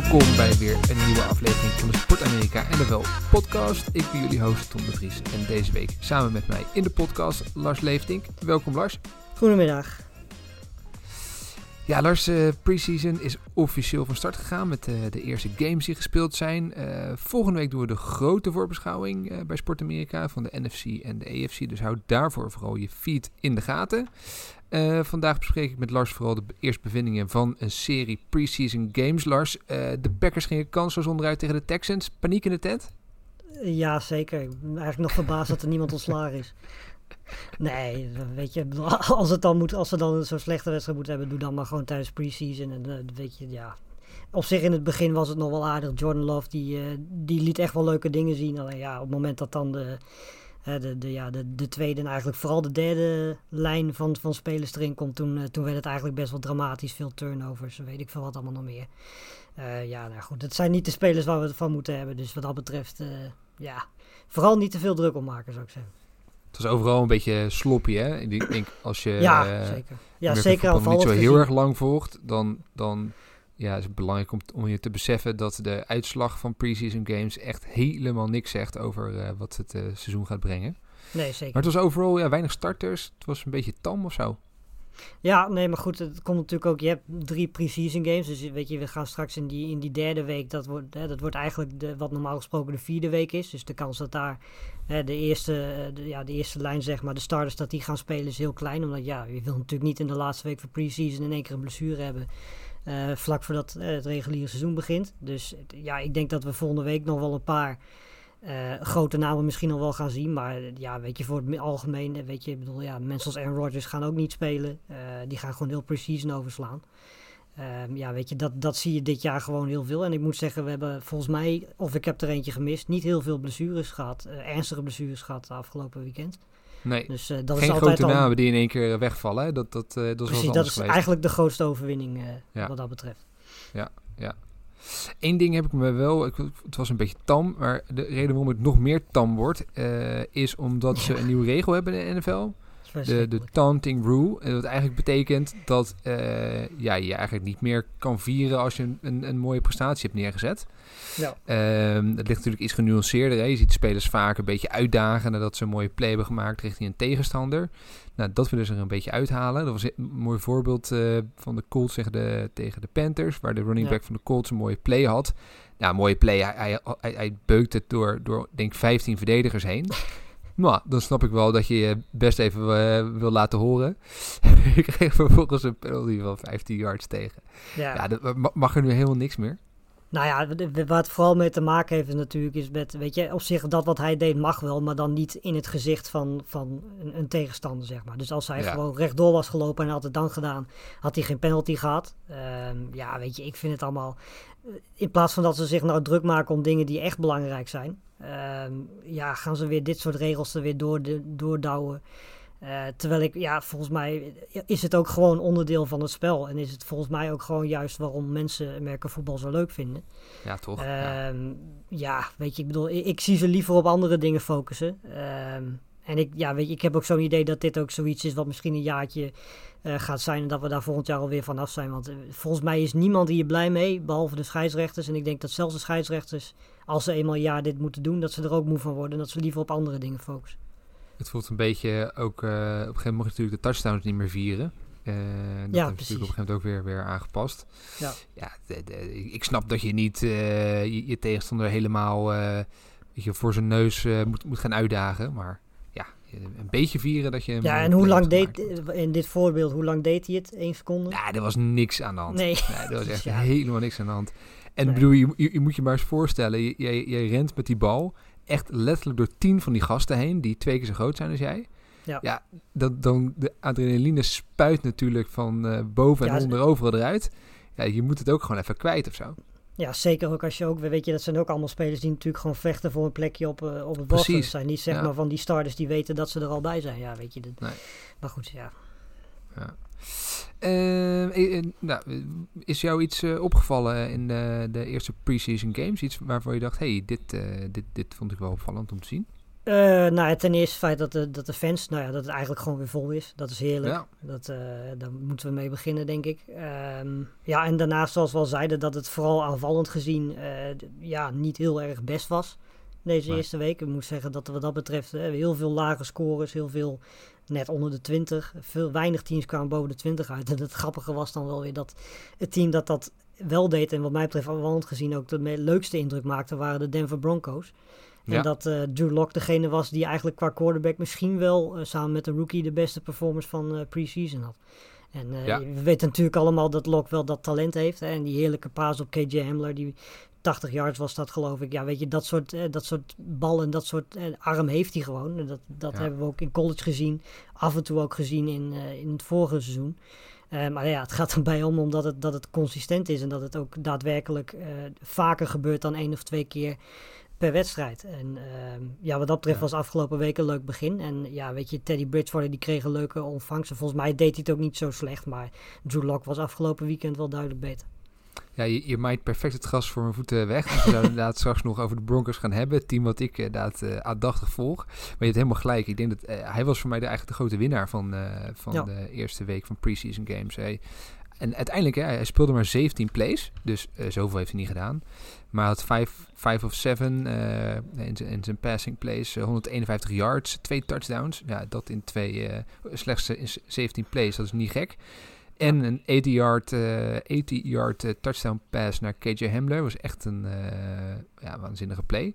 welkom bij weer een nieuwe aflevering van de Sport Amerika NFL podcast. Ik ben jullie host Tom de Vries en deze week samen met mij in de podcast Lars Leeftink. Welkom Lars. Goedemiddag. Ja, Lars, eh preseason is officieel van start gegaan met eh, de eerste games die gespeeld zijn. Eh, volgende week doen we de grote voorbeschouwing bij Sport Amerika van de NFC en de AFC. Dus houd daarvoor vooral je feed in de gaten. Eh, vandaag bespreek ik met Lars vooral de eerste bevindingen van een serie preseason games. Lars, eh, de Packers gingen kansloos onderuit tegen de Texans. Paniek in de tent? Ja, zeker. Eigenlijk nog verbaasd dat er niemand ontslagen is. Nee, weet je, als, het dan moet, als ze dan zo'n slechte wedstrijd moeten hebben, doe dan maar gewoon tijdens preseason. En eh, weet je, ja. Op zich in het begin was het nog wel aardig. Jordan Love, die, die liet echt wel leuke dingen zien. Alleen ja, op het moment dat dan de, hè, de, de, ja, de, de tweede en eigenlijk vooral de derde lijn van, van spelers erin komt, toen, eh, toen werd het eigenlijk best wel dramatisch. Veel turnovers, weet ik veel wat allemaal nog meer. Eh, ja, nou goed, het zijn niet de spelers waar we het van moeten hebben. Dus wat dat betreft, eh, ja, vooral niet te veel druk om maken, zou ik zeggen. Het was overal een beetje sloppy, hè? Ik denk, als je ja, zeker. Ja, zeker al niet zo heel gezien. erg lang volgt, dan, dan ja, is het belangrijk om, om je te beseffen dat de uitslag van preseason games echt helemaal niks zegt over eh, wat het eh, seizoen gaat brengen. Nee, zeker. Maar het was overal ja, weinig starters. Het was een beetje tam of zo. Ja, nee, maar goed, het komt natuurlijk ook. Je hebt drie pre-season games. Dus weet je, we gaan straks in die, in die derde week. Dat wordt, hè, dat wordt eigenlijk de, wat normaal gesproken de vierde week is. Dus de kans dat daar hè, de, eerste, eh, de, ja, de eerste lijn, zeg maar, de starters, dat die gaan spelen is heel klein. Omdat ja, je wil natuurlijk niet in de laatste week van pre-season in één keer een blessure hebben. Eh, vlak voordat eh, het reguliere seizoen begint. Dus ja, ik denk dat we volgende week nog wel een paar. eh, grote namen misschien nog wel gaan zien. Maar ja, weet je, voor het algemeen, weet je, ik bedoel, ja, mensen als Aaron Rodgers gaan ook niet spelen. Die gaan gewoon heel precies overslaan. Ehm, ja, weet je, dat, dat zie je dit jaar gewoon heel veel. En ik moet zeggen, we hebben volgens mij, of ik heb er eentje gemist, niet heel veel blessures gehad. eh, ernstige blessures gehad de afgelopen weekend. Nee, Dus eh, dat is geen altijd grote al... namen die in één keer wegvallen. Hè? Dat, dat, eh, dat is Precies, wat dat is geweest. eigenlijk de grootste overwinning eh, Ja. wat dat betreft. Eén ding heb ik me wel, ik, het was een beetje tam, maar de reden waarom het nog meer tam wordt, eh, is omdat ze een nieuwe regel hebben in de NFL. Dat De, de taunting rule. En dat eigenlijk betekent dat eh, ja, je eigenlijk niet meer kan vieren als je een, een, een mooie prestatie hebt neergezet. Ja. Ehm, het ligt natuurlijk iets genuanceerder. Hè? Je ziet spelers vaak een beetje uitdagen nadat ze een mooie play hebben gemaakt richting een tegenstander. Nou, dat willen ze er een beetje uithalen. Dat was een mooi voorbeeld eh, van de Colts tegen de, tegen de Panthers, waar de running Ja. back van de Colts een mooie play had. Nou, mooie play. Hij, hij, hij, hij beukt het door, door, denk ik, 15 verdedigers heen. Nou, dan snap ik wel dat je je best even eh, wil laten horen. ik kreeg vervolgens een penalty van 15 yards tegen. Ja. Ja, dat, ma- mag er nu helemaal niks meer? Nou ja, waar het vooral mee te maken heeft is natuurlijk is met, weet je, op zich dat wat hij deed mag wel, maar dan niet in het gezicht van, van een, een tegenstander, zeg maar. Dus als hij Ja. gewoon rechtdoor was gelopen en had het dan gedaan, had hij geen penalty gehad. Ehm, ja, weet je, ik vind het allemaal, eh, in plaats van dat ze zich nou druk maken om dingen die echt belangrijk zijn, ehm, ja, gaan ze weer dit soort regels er weer door, de, doordouwen. Eh, terwijl ik, ja, volgens mij is het ook gewoon onderdeel van het spel. En is het volgens mij ook gewoon juist waarom mensen Amerika voetbal zo leuk vinden. Ja, toch? ja. Ehm, ja, weet je, ik bedoel, ik, ik zie ze liever op andere dingen focussen. Ehm, en ik, ja, weet je, ik heb ook zo'n idee dat dit ook zoiets is wat misschien een jaartje eh, gaat zijn. En dat we daar volgend jaar alweer vanaf zijn. Want eh, volgens mij is niemand hier blij mee, behalve de scheidsrechters. En ik denk dat zelfs de scheidsrechters, als ze eenmaal een jaar dit moeten doen, dat ze er ook moe van worden. En dat ze liever op andere dingen focussen. Het voelt een beetje ook... eh, op een gegeven moment mocht je natuurlijk de touchdowns niet meer vieren. Eh, dat ze natuurlijk op een gegeven moment ook weer, weer aangepast. Ja. ja de- de- ik snap dat je niet eh, je, je tegenstander helemaal weet je, voor zijn neus moet, moet gaan uitdagen. Maar ja, een beetje vieren dat je... hem Ja, en hoe lang deed, in dit voorbeeld, hoe lang deed hij het? Eén seconde? Ja, er was niks aan de hand. Nee. Nee, er was echt Ja. helemaal niks aan de hand. En Nee. bedoel, je, je, je moet je maar eens voorstellen, je, jij, jij rent met die bal echt letterlijk door tien van die gasten heen, die twee keer zo groot zijn als jij. Ja. Ja, dan, dan de adrenaline spuit natuurlijk van eh, boven en Ja, onder overal eruit. Ja, je moet het ook gewoon even kwijt of zo. Ja, zeker ook als je ook, weet je, dat zijn ook allemaal spelers die natuurlijk gewoon vechten voor een plekje op, eh, op het roster. Het zijn niet zeg ja. maar van die starters die weten dat ze er al bij zijn. Ja, weet je. Dat, Nee. Maar goed, ja. Eh, eh, eh, nou, is jou iets eh, opgevallen in de, de eerste preseason games? Iets waarvan je dacht, hey, dit, eh, dit, dit vond ik wel opvallend om te zien. Eh, nou, ten eerste het feit dat de, dat de fans, nou ja, dat het eigenlijk gewoon weer vol is. Dat is heerlijk. Ja. Dat, eh, daar moeten we mee beginnen, denk ik. Ehm, ja, en daarnaast, zoals we al zeiden, dat het vooral aanvallend gezien eh, ja, niet heel erg best was. Deze eerste week. Ik moet zeggen dat wat dat betreft eh, heel veel lage scores, heel veel net onder de 20. Veel, weinig teams kwamen boven de 20 uit. En het grappige was dan wel weer dat het team dat dat wel deed, en wat mij betreft aanvallend gezien ook de leukste indruk maakte, waren de Denver Broncos. En Ja. dat eh Drew Lock degene was die eigenlijk qua quarterback misschien wel eh, samen met de rookie de beste performance van eh pre-season had. En Ja. we weten natuurlijk allemaal dat Lock wel dat talent heeft. Hè, en die heerlijke paas op KJ Hamler, die 80 yards was dat geloof ik. Ja, weet je, dat soort, eh, dat soort bal en dat soort eh, arm heeft hij gewoon. En dat dat Ja. hebben we ook in college gezien. Af en toe ook gezien in, eh, in het vorige seizoen. Maar ja, het gaat erbij om omdat het, dat het consistent is en dat het ook daadwerkelijk vaker gebeurt dan één of twee keer per wedstrijd. En ehm, ja, wat dat betreft Ja. was afgelopen week een leuk begin. En ja, weet je, Teddy Bridgewater die kreeg een leuke ontvangst. En volgens mij deed hij het ook niet zo slecht. Maar Drew Lock was afgelopen weekend wel duidelijk beter. Ja, je, je maait perfect het gras voor mijn voeten weg. We zouden inderdaad straks nog over de Broncos gaan hebben. Het team wat ik inderdaad eh, aandachtig volg. Maar je hebt helemaal gelijk. Ik denk dat eh, hij was voor mij de, eigenlijk de grote winnaar van, eh, van Ja. de eerste week van preseason games. Hij, en uiteindelijk, hè, hij speelde maar 17 plays. Dus zoveel heeft hij niet gedaan. Maar had 5 of 7 in, zijn- in zijn passing plays. eh, 151 yards, twee touchdowns. Ja, dat in twee, slechts in 17 plays. Dat is niet gek. En een 80-yard 80 yard, eh, touchdown pass naar KJ Hamler. was echt een eh, ja, waanzinnige play.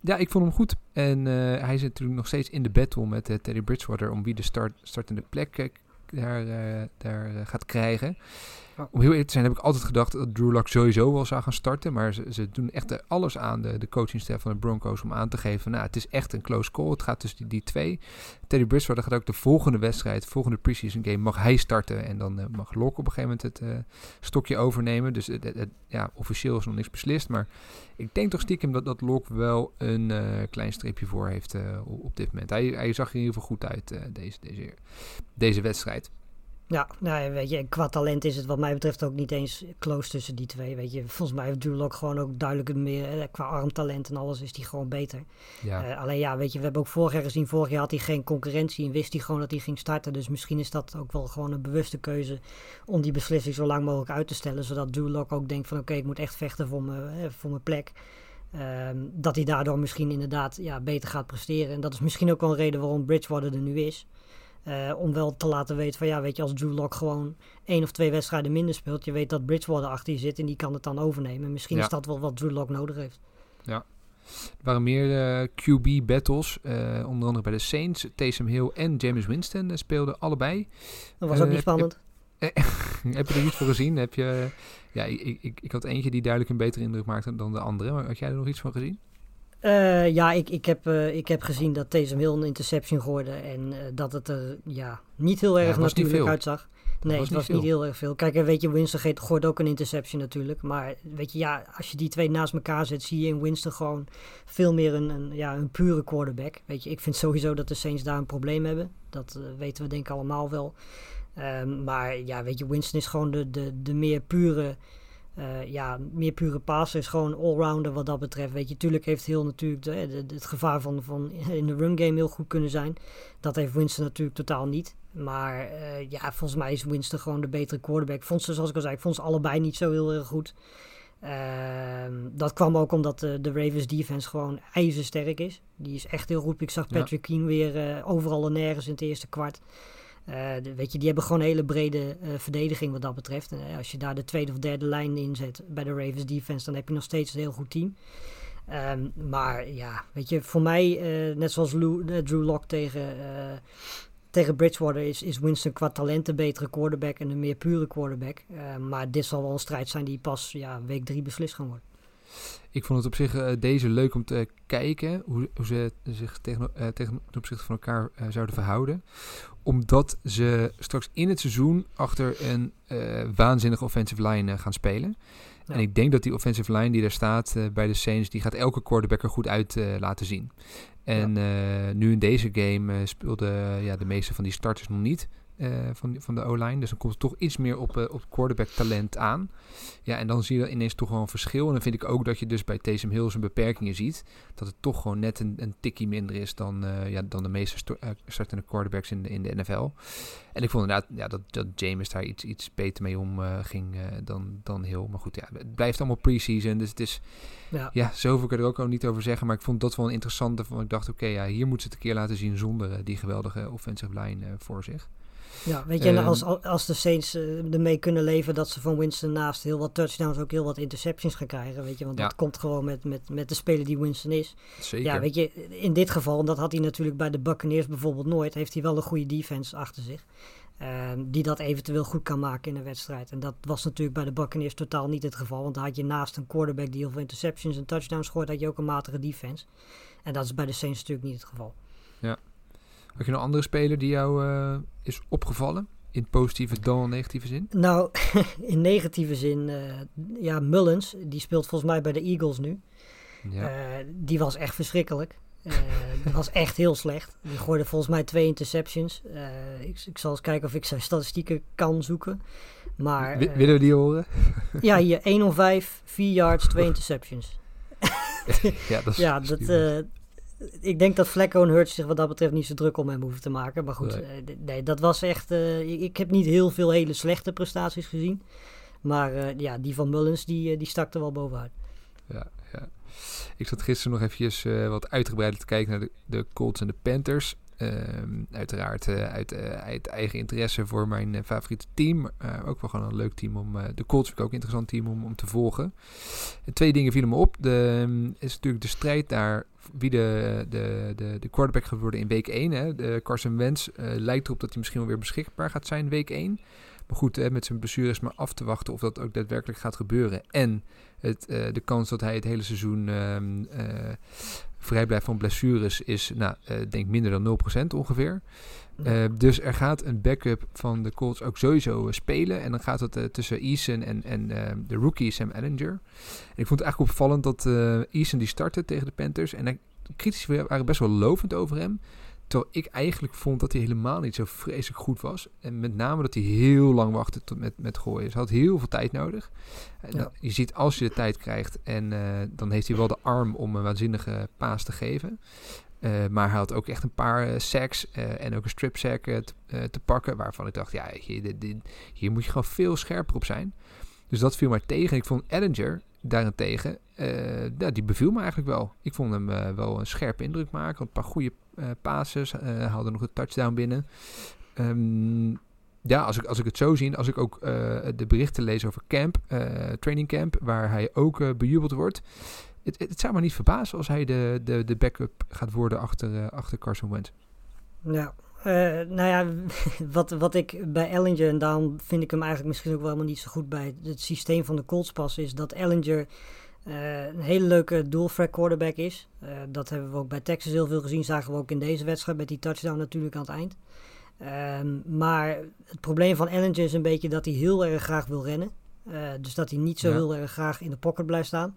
Ja, ik vond hem goed. En eh, hij zit natuurlijk nog steeds in de battle met eh, Teddy Bridgewater... om wie de start, startende plek daar, daar gaat krijgen. Ja. Om heel eerlijk te zijn heb ik altijd gedacht dat Drew Lock sowieso wel zou gaan starten. Maar ze, doen echt alles aan, de, de coachingstaf van de Broncos, om aan te geven... nou, het is echt een close call. Het gaat tussen die, die twee. Teddy Bridgewater gaat ook de volgende wedstrijd, volgende preseason game, mag hij starten. En dan eh, mag Lok op een gegeven moment het eh, stokje overnemen. Dus het- ja, officieel is nog niks beslist. Maar ik denk toch stiekem dat, dat Lok wel een eh, klein streepje voor heeft op, dit moment. Hij, hij zag er in ieder geval goed uit deze, deze, deze wedstrijd. Ja, nou, ja, weet je, qua talent is het wat mij betreft ook niet eens close tussen die twee. Weet je, volgens mij heeft Lock gewoon ook duidelijk meer, eh, qua armtalent en alles is hij gewoon beter. Ja, Eh, alleen ja, weet je, we hebben ook vorig jaar gezien, vorig jaar had hij geen concurrentie en wist hij gewoon dat hij ging starten. Dus misschien is dat ook wel gewoon een bewuste keuze om die beslissing zo lang mogelijk uit te stellen. Zodat Lock ook denkt van oké, ik moet echt vechten voor mijn, eh, voor mijn plek. Ehm, dat hij daardoor misschien inderdaad ja, beter gaat presteren. En dat is misschien ook wel een reden waarom Bridgewater er nu is. Eh, om wel te laten weten van ja, weet je, als Drew Lock gewoon één of twee wedstrijden minder speelt, je weet dat Bridgewater achter je zit en die kan het dan overnemen. En misschien Ja. is dat wel wat Drew Lock nodig heeft. er waren meer eh, QB-battles, eh, onder andere bij de Saints. Taysom Hill en James Winston speelden allebei. Dat was ook niet heb- spannend. heb je er iets voor gezien? Heb je, ja, ik, ik, ik had eentje die duidelijk een betere indruk maakte dan de andere. Maar had jij er nog iets van gezien? Eh, ja, ik, ik, heb, eh, ik heb gezien dat Taysom Hill een interception gooide en eh, dat het er ja, niet heel erg niet natuurlijk uitzag. Nee, was het was niet heel erg veel. Kijk, en weet je, Winston gooit ook een interception natuurlijk. Maar weet je, ja, als je die twee naast elkaar zet, zie je in Winston gewoon veel meer een, een, ja, een pure quarterback. Weet je, ik vind sowieso dat de Saints daar een probleem hebben. Dat weten we denk ik allemaal wel. Ehm, maar ja, weet je, Winston is gewoon de, de, de meer pure... eh, ja, meer pure passer is gewoon allrounder wat dat betreft. Weet je, tuurlijk heeft heel natuurlijk de, de- de- het gevaar van, van in de run game heel goed kunnen zijn. Dat heeft Winston natuurlijk totaal niet. Maar eh, ja, volgens mij is Winston gewoon de betere quarterback. Ik vond ze, zoals ik al zei, ik vond ze allebei niet zo heel erg goed. Ehm, dat kwam ook omdat de, de Ravens defense gewoon ijzersterk is. Die is echt heel goed. Ik zag Ja. Patrick Queen weer eh, overal en nergens in het eerste kwart. Eh, weet je, die hebben gewoon een hele brede eh, verdediging wat dat betreft. En eh, als je daar de tweede of derde lijn in zet bij de Ravens defense, dan heb je nog steeds een heel goed team. Ehm, maar ja, weet je, voor mij, net zoals Drew Lock tegen, tegen Bridgewater, is, is Winston qua talent een betere quarterback en een meer pure quarterback. Maar dit zal wel een strijd zijn die pas ja, week drie beslist gaan worden. Ik vond het op zich eh, deze leuk om te kijken hoe, hoe ze zich tegen, eh, tegen ten opzichte van elkaar eh, zouden verhouden. Omdat ze straks in het seizoen achter een waanzinnige offensive line gaan spelen. Ja. En ik denk dat die offensive line die daar staat bij de Saints, die gaat elke quarterback er goed uit laten zien. En nu in deze game speelden ja, de meeste van die starters nog niet eh, van, van de O-line. Dus dan komt er toch iets meer op, eh, op quarterback talent aan. Ja, en dan zie je ineens toch wel een verschil. En dan vind ik ook dat je dus bij Taysom Hill zijn beperkingen ziet. Dat het toch gewoon net een, een tikkie minder is dan, eh, ja, dan de meeste startende quarterbacks in de, in de NFL. En ik vond inderdaad ja, dat, dat James daar iets, iets beter mee om eh, ging dan, dan Hill. Maar goed, ja, het blijft allemaal preseason. Dus het is, Ja. ja, zoveel kan ik er ook al niet over zeggen. Maar ik vond dat wel een interessante. Want ik dacht, oké, ja, hier moeten ze het een keer laten zien zonder die geweldige offensive line voor zich. Ja, weet je, en Ehm, als, als de Saints eh, ermee kunnen leven dat ze van Winston naast heel wat touchdowns ook heel wat interceptions gaan krijgen, weet je, want Ja. dat komt gewoon met, met, met de speler die Winston is. Zeker. Ja, weet je, in dit geval, en dat had hij natuurlijk bij de Buccaneers bijvoorbeeld nooit, heeft hij wel een goede defense achter zich. ehm, die dat eventueel goed kan maken in een wedstrijd. En dat was natuurlijk bij de Buccaneers totaal niet het geval. Want dan had je naast een quarterback die heel veel interceptions en touchdowns gooit, had je ook een matige defense. En dat is bij de Saints natuurlijk niet het geval. Had je een andere speler die jou eh, is opgevallen? In positieve dan negatieve zin? Nou, in negatieve zin, eh, ja, Mullins, die speelt volgens mij bij de Eagles nu. Ja. Eh, die was echt verschrikkelijk. Dat was echt heel slecht. Die gooide volgens mij twee interceptions. Ik, ik zal eens kijken of ik zijn statistieken kan zoeken. Maar Wi- willen we die horen? ja, hier 1 of 5, 4 yards, 2 interceptions. ja, dat is Ja, dat, ik denk dat Flacco en Hurts zich wat dat betreft niet zo druk om hem hoeven te maken. Maar goed, Nee. eh, nee, dat was echt... eh, ik, heb niet heel veel hele slechte prestaties gezien. Maar eh, ja, die van Mullins, die, die stak er wel bovenuit. ja, ja. Ik zat gisteren nog eventjes wat uitgebreider te kijken naar de, de Colts en de Panthers. Ehm, uiteraard eh, uit, eh, uit eigen interesse voor mijn eh, favoriete team. Ook wel gewoon een leuk team om... de Colts vind ik ook een interessant team om, om te volgen. En twee dingen vielen me op. De, ehm, is natuurlijk de strijd daar wie de, de, de, de quarterback gaat worden in week 1. Hè. De Carson Wentz eh, lijkt erop dat hij misschien wel weer beschikbaar gaat zijn week 1. Maar goed, hè, met zijn blessure is maar af te wachten of dat ook daadwerkelijk gaat gebeuren. En het, de kans dat hij het hele seizoen ehm, eh, vrij blijft van blessures is, nou, eh, denk minder dan 0% ongeveer. Eh, dus er gaat een backup van de Colts ook sowieso eh, spelen. En dan gaat het tussen Eason en, en de rookie Sam Ellinger. En ik vond het eigenlijk opvallend dat Eason die startte tegen de Panthers. En critici waren best wel lovend over hem. Terwijl ik eigenlijk vond dat hij helemaal niet zo vreselijk goed was. En met name dat hij heel lang wachtte tot met, met gooien. Dus hij had heel veel tijd nodig. En Ja. je ziet als je de tijd krijgt en eh, dan heeft hij wel de arm om een waanzinnige paas te geven. Eh, maar hij had ook echt een paar eh, sacks en ook een strip sack te, pakken. Waarvan ik dacht, ja, hier, dit- dit- hier moet je gewoon veel scherper op zijn. Dus dat viel mij tegen. Ik vond Ellinger daarentegen, ja, die beviel me eigenlijk wel. Ik vond hem wel een scherpe indruk maken. Een paar goede eh passes. eh haalde nog een touchdown binnen. Ehm, ja, als ik, als ik het zo zie, als ik ook eh, de berichten lees over camp, training camp, waar hij ook bejubeld wordt. Het, het, zou me niet verbazen als hij de, de, de backup gaat worden achter, achter Carson Wentz. Ja, nou ja, wat, wat ik bij Ellinger, en daarom vind ik hem eigenlijk misschien ook wel helemaal niet zo goed bij het systeem van de Colts passen, is dat Ellinger eh, een hele leuke dual-threat quarterback is. Eh, dat hebben we ook bij Texas heel veel gezien, zagen we ook in deze wedstrijd met die touchdown natuurlijk aan het eind. Ehm, maar het probleem van Ellinger is een beetje dat hij heel erg graag wil rennen. Eh, dus dat hij niet zo Ja. heel erg graag in de pocket blijft staan.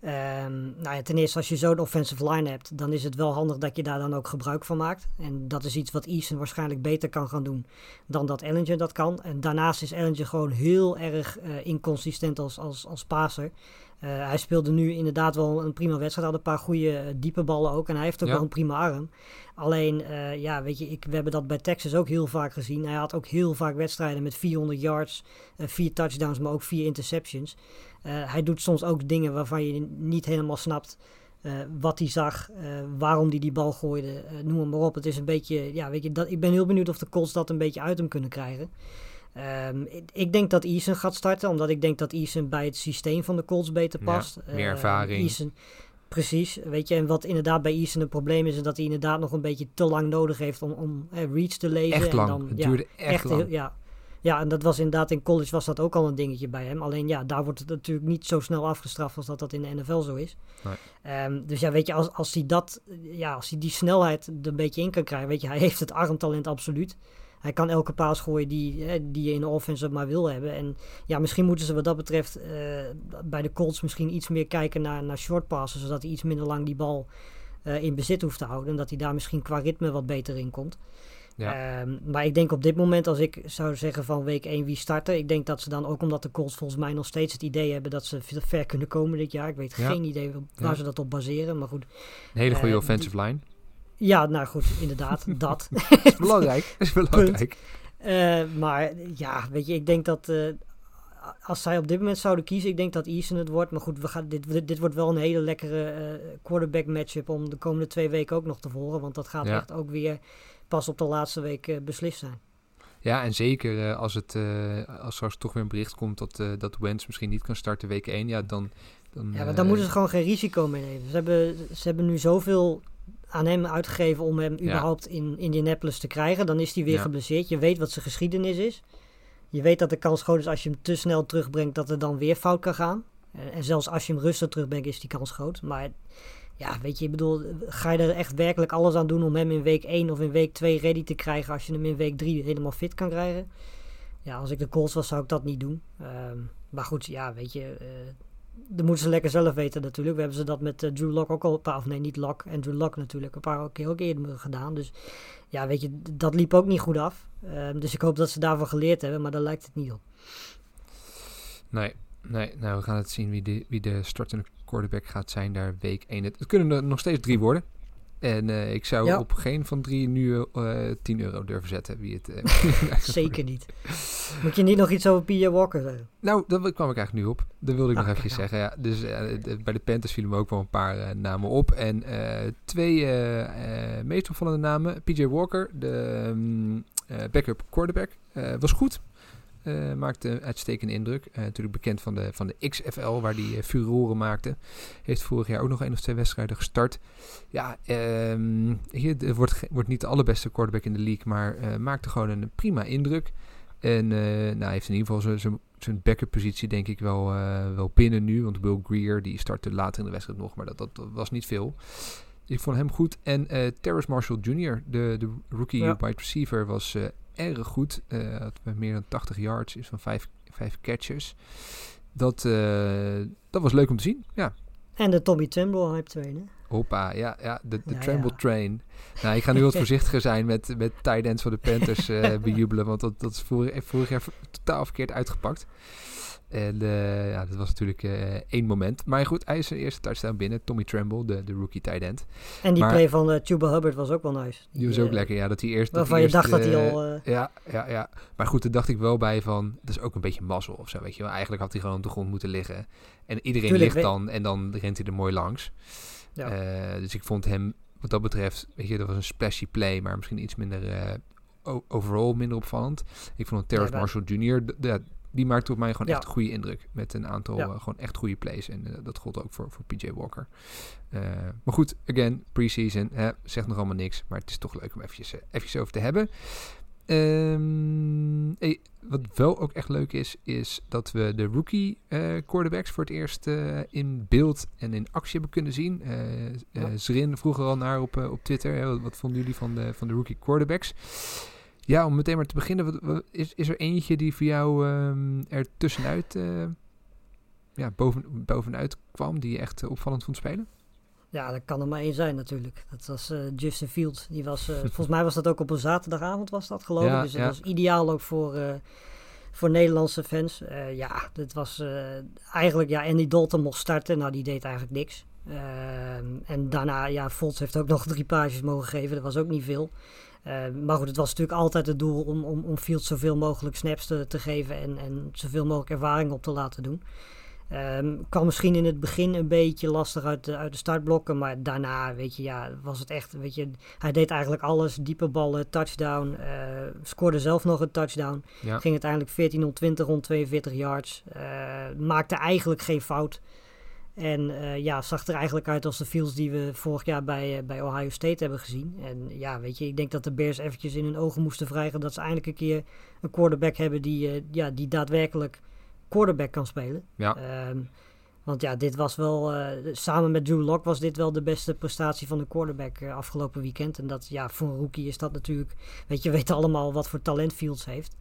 Ehm, nou ja, ten eerste, als je zo'n offensive line hebt, dan is het wel handig dat je daar dan ook gebruik van maakt. En dat is iets wat Eason waarschijnlijk beter kan gaan doen dan dat Ellinger dat kan. En daarnaast is Ellinger gewoon heel erg eh, inconsistent als, als, als passer. Eh, hij speelde nu inderdaad wel een prima wedstrijd. Had een paar goede eh, diepe ballen ook. En hij heeft ook Ja. wel een prima arm. Alleen, ja, weet je, ik, we hebben dat bij Texas ook heel vaak gezien. Hij had ook heel vaak wedstrijden met 400 yards, vier touchdowns, maar ook vier interceptions. Eh, hij doet soms ook dingen waarvan je niet helemaal snapt eh, wat hij zag, eh, waarom hij die bal gooide, eh, noem maar op. Het is een beetje, ja, weet je, dat, ik ben heel benieuwd of de Colts dat een beetje uit hem kunnen krijgen. Ehm, ik, ik denk dat Eason gaat starten, omdat ik denk dat Eason bij het systeem van de Colts beter Ja, past. meer Eh, ervaring. Eason, precies, weet je. En wat inderdaad bij Eason een probleem is, is dat hij inderdaad nog een beetje te lang nodig heeft om, om reads te lezen. Echt en lang. Dan, het ja, duurde echt, lang. heel- ja. Ja, en dat was inderdaad in college was dat ook al een dingetje bij hem. Alleen ja, daar wordt het natuurlijk niet zo snel afgestraft als dat dat in de NFL zo is. Nee. Ehm, dus ja, weet je, als, als hij dat, ja, als hij die snelheid er een beetje in kan krijgen, weet je, hij heeft het armtalent absoluut. Hij kan elke paas gooien die, hè, die je in de offense maar wil hebben. En ja, misschien moeten ze wat dat betreft eh, bij de Colts misschien iets meer kijken naar, naar short passes, zodat hij iets minder lang die bal eh, in bezit hoeft te houden. En dat hij daar misschien qua ritme wat beter in komt. Ja. Ehm, maar ik denk op dit moment, als ik zou zeggen van week 1 wie starten, ik denk dat ze dan ook omdat de Colts volgens mij nog steeds het idee hebben dat ze ver kunnen komen dit jaar. Ik weet Ja. geen idee waar Ja. ze dat op baseren, maar goed. Een hele goede Eh, offensive line. Ja, nou goed, inderdaad, dat. Is belangrijk. Is belangrijk. Eh, maar ja, weet je, ik denk dat eh, als zij op dit moment zouden kiezen, ik denk dat Eason het wordt. Maar goed, we gaan, dit, dit, dit wordt wel een hele lekkere eh, quarterback matchup om de komende twee weken ook nog te volgen. Want dat gaat Ja. echt ook weer pas op de laatste week eh, beslist zijn. Ja, en zeker eh, als, het, eh, als straks toch weer een bericht komt dat, dat Wentz misschien niet kan starten week 1, ja, dan... dan Ja, maar dan moeten ze gewoon geen risico mee nemen. Ze hebben, ze hebben nu zoveel aan hem uitgegeven om hem Ja. überhaupt in Indianapolis te krijgen. Dan is hij weer Ja. geblesseerd. Je weet wat zijn geschiedenis is. Je weet dat de kans groot is als je hem te snel terugbrengt dat er dan weer fout kan gaan. En zelfs als je hem rustig terugbrengt is die kans groot. Maar ja, weet je, ik bedoel, ga je er echt werkelijk alles aan doen om hem in week 1 of in week 2 ready te krijgen als je hem in week 3 helemaal fit kan krijgen? Ja, als ik de Colts was zou ik dat niet doen. Ehm, maar goed, ja, weet je, eh dat moeten ze lekker zelf weten natuurlijk. We hebben ze dat met eh, Drew Lock ook al een paar, of nee, niet Lock, Andrew Lock natuurlijk, een paar keer ook eerder gedaan. Dus ja, weet je, dat liep ook niet goed af. Ehm, dus ik hoop dat ze daarvan geleerd hebben, maar daar lijkt het niet op. Nee, nee, nou we gaan het zien wie de, wie de startende quarterback gaat zijn daar week 1. Het, kunnen er nog steeds drie worden. En eh, ik zou Ja. op geen van drie nu eh 10 euro durven zetten. Wie het, eh, Zeker niet. Moet je niet nog iets over P.J. Walker zeggen? Nou, daar kwam ik eigenlijk nu op. Dat wilde ik Ah, nog even nou. zeggen. Ja, dus bij de Panthers vielen me ook wel een paar namen op. En twee meest opvallende namen. PJ Walker, de eh, backup quarterback, was goed. Eh, maakte een uitstekende indruk. Eh, natuurlijk bekend van de, van de XFL, waar hij furoren maakte. Heeft vorig jaar ook nog één of twee wedstrijden gestart. Ja, ehm, hier de- wordt, wordt niet de allerbeste quarterback in de league, maar eh, maakte gewoon een prima indruk. En eh nou, hij heeft in ieder geval zijn- backup positie denk ik wel, eh, wel binnen nu. Want Will Greer die startte later in de wedstrijd nog, maar dat, dat, was niet veel. Ik vond hem goed. En eh Terrace Marshall Jr., de, de rookie Ja. wide receiver, was eh, erg goed. Eh had meer dan 80 yards, is van vijf, vijf catches. Dat, eh, dat was leuk om te zien. Ja, En de Tommy Tremble hype train, hè? Hoppa, ja, ja de, de Ja, Tremble ja. Train. Nou, ik ga nu wat voorzichtiger zijn met, met tight ends van de Panthers eh, bejubelen, want dat, dat is vorig, vorig jaar totaal verkeerd uitgepakt. En eh, ja, dat was natuurlijk eh, één moment. Maar goed, hij is zijn eerste touchdown binnen. Tommy Tremble, de, de rookie tight end. En die Maar- play van Tuba Hubbard was ook wel nice. Die was ook lekker, ja, dat hij eerst... dat Waarvan je eerst, dacht dat hij al... Ja, ja, ja. Maar goed, daar dacht ik wel bij van... Dat is ook een beetje mazzel of zo, weet je wel. Eigenlijk had hij gewoon op de grond moeten liggen. En iedereen Tuurlijk, ligt dan en dan rent hij er mooi langs. Ja. Dus ik vond hem, wat dat betreft... Weet je, dat was een splashy play, maar misschien iets minder... o- overall minder opvallend. Ik vond Terrence Ja, Marshall Jr., d- ja, die maakte op mij gewoon Ja. echt een goede indruk. Met een aantal Ja. eh, gewoon echt goede plays. En eh, dat gold ook voor, voor PJ Walker. Eh, maar goed, again, preseason. Hè, zegt nog allemaal niks. Maar het is toch leuk om eventjes, eventjes over te hebben. Ehm, hey, wat wel ook echt leuk is, is dat we de rookie quarterbacks voor het eerst in beeld en in actie hebben kunnen zien. Ja. Zrin vroeg er al naar op, op Twitter. Hè, wat, wat vonden jullie van de, van de rookie quarterbacks? Ja, om meteen maar te beginnen. Wat, wat- is, is er eentje die voor jou ehm, er tussenuit eh, ja, boven, bovenuit kwam, die je echt eh, opvallend vond spelen? Ja, dat kan er maar één zijn natuurlijk. Dat was eh, Justin Fields. Die was, volgens mij was dat ook op een zaterdagavond was dat geloof Ja, ik. Dus dat ja. was ideaal ook voor, voor Nederlandse fans. Ja, dit was eigenlijk... Ja, Andy Dalton mocht starten. Nou, die deed eigenlijk niks. Ehm, en daarna, ja, Fields heeft ook nog drie pages mogen geven. Dat was ook niet veel. Eh, maar goed, het was natuurlijk altijd het doel om, om, om Fields zoveel mogelijk snaps te, te geven en, en zoveel mogelijk ervaring op te laten doen. Ehm kwam misschien in het begin een beetje lastig uit de, uit de startblokken, maar daarna, weet je, ja, was het echt, weet je, hij deed eigenlijk alles, diepe ballen, touchdown, eh, scoorde zelf nog een touchdown, Ja. ging uiteindelijk 14 om 20 rond 42 yards, eh, maakte eigenlijk geen fout. En eh, ja, zag er eigenlijk uit als de Fields die we vorig jaar bij, eh, bij Ohio State hebben gezien. En ja, weet je, ik denk dat de Bears eventjes in hun ogen moesten wrijven dat ze eindelijk een keer een quarterback hebben die, eh, ja, die daadwerkelijk quarterback kan spelen. Ja. Ehm, want ja, dit was wel, samen met Drew Lock was dit wel de beste prestatie van de quarterback afgelopen weekend. En dat, ja, voor een rookie is dat natuurlijk, weet je, we weten allemaal wat voor talent Fields heeft.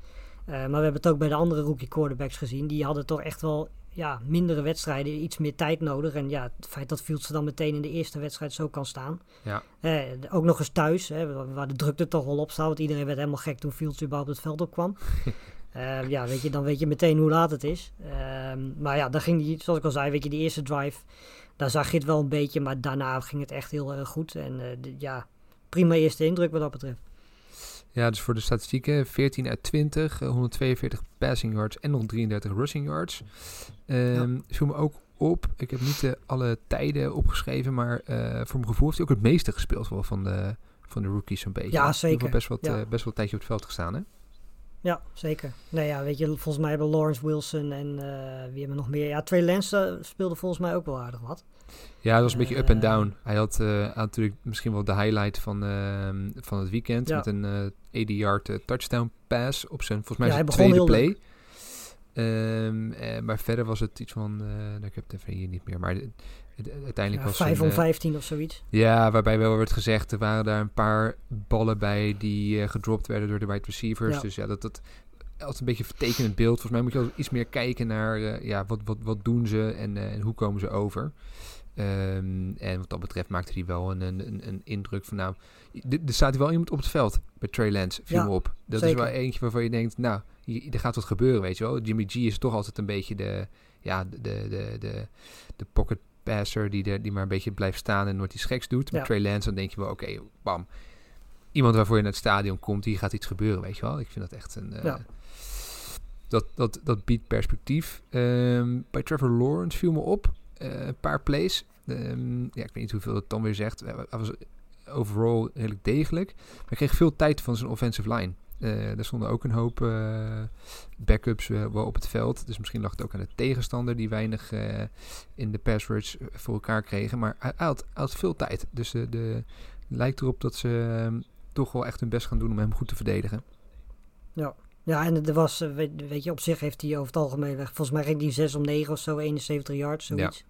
Maar we hebben het ook bij de andere rookie quarterbacks gezien. Die hadden toch echt wel ja, mindere wedstrijden, iets meer tijd nodig. En ja, het feit dat Fields dan meteen in de eerste wedstrijd zo kan staan. Ja. Eh, ook nog eens thuis, hè, waar de drukte toch wel op staat. Want iedereen werd helemaal gek toen Fields überhaupt het veld opkwam. Eh, ja, weet je, dan weet je meteen hoe laat het is. Ehm, maar ja, dan ging die, zoals ik al zei, weet je, die eerste drive, daar zag je het wel een beetje. Maar daarna ging het echt heel erg goed. En eh, de- ja, prima eerste indruk wat dat betreft. Ja, dus voor de statistieken 14 uit 20, eh, 142 passing yards en nog 33 rushing yards. Ehm Viel me ook op, ik heb niet eh, alle tijden opgeschreven, maar eh, voor mijn gevoel heeft hij ook het meeste gespeeld wel van de, van de rookies zo'n beetje. Ja, Hij heeft wel zeker. Best, wat, Ja. eh, best wel een tijdje op het veld gestaan, hè? Ja, zeker. Nou ja, weet je, volgens mij hebben Lawrence Wilson en eh, wie hebben we nog meer? Ja, Trey Lance eh, speelde volgens mij ook wel aardig wat. Ja, dat was een beetje up en Eh, down. Hij had, had natuurlijk misschien wel de highlight van, ehm, van het weekend. Ja. Met een eh 80-yard eh, touchdown pass op zijn, volgens mij Ja, zijn tweede play. Ehm, eh, maar verder was het iets van, nou, ik heb het even hier niet meer, maar uiteindelijk Ja, was 5 een, om eh, 15 of zoiets. Ja, waarbij wel werd gezegd, er waren daar een paar ballen bij die eh, gedropt werden door de wide receivers. Ja. Dus ja, dat, dat altijd een beetje een vertekenend beeld. Volgens mij moet je altijd iets meer kijken naar, eh, ja, wat, wat, wat doen ze en, eh, en hoe komen ze over. Ehm, en wat dat betreft maakte hij wel een, een, een- indruk van, nou, er staat hier wel iemand op het veld bij Trey Lance, viel Ja, me op. Dat zeker. is wel eentje waarvan je denkt, nou, hier, er gaat wat gebeuren, weet je wel. Jimmy G is toch altijd een beetje de, ja, de, de, de, de pocket passer die, er, die maar een beetje blijft staan en nooit iets geks doet. Met Ja. Trey Lance, dan denk je wel, oké, bam. Iemand waarvoor je naar het stadion komt, hier gaat iets gebeuren, weet je wel. Ik vind dat echt een... eh, Ja. dat, dat, dat biedt perspectief. Ehm, bij Trevor Lawrence viel me op. eh, een paar plays. Ehm, ja, ik weet niet hoeveel het dan weer zegt. Hij was overall redelijk degelijk. Maar hij kreeg veel tijd van zijn offensive line. Eh er stonden ook een hoop eh, backups eh, wel op het veld. Dus misschien lag het ook aan de tegenstander die weinig in de pass rush eh, voor elkaar kregen. Maar hij, had, veel tijd. Dus de, de, lijkt erop dat ze ehm, toch wel echt hun best gaan doen om hem goed te verdedigen. Ja, en er was, weet, je, op zich heeft hij over het algemeen, weg- volgens mij ging hij 6 om 9 of zo, 71 yards, zoiets.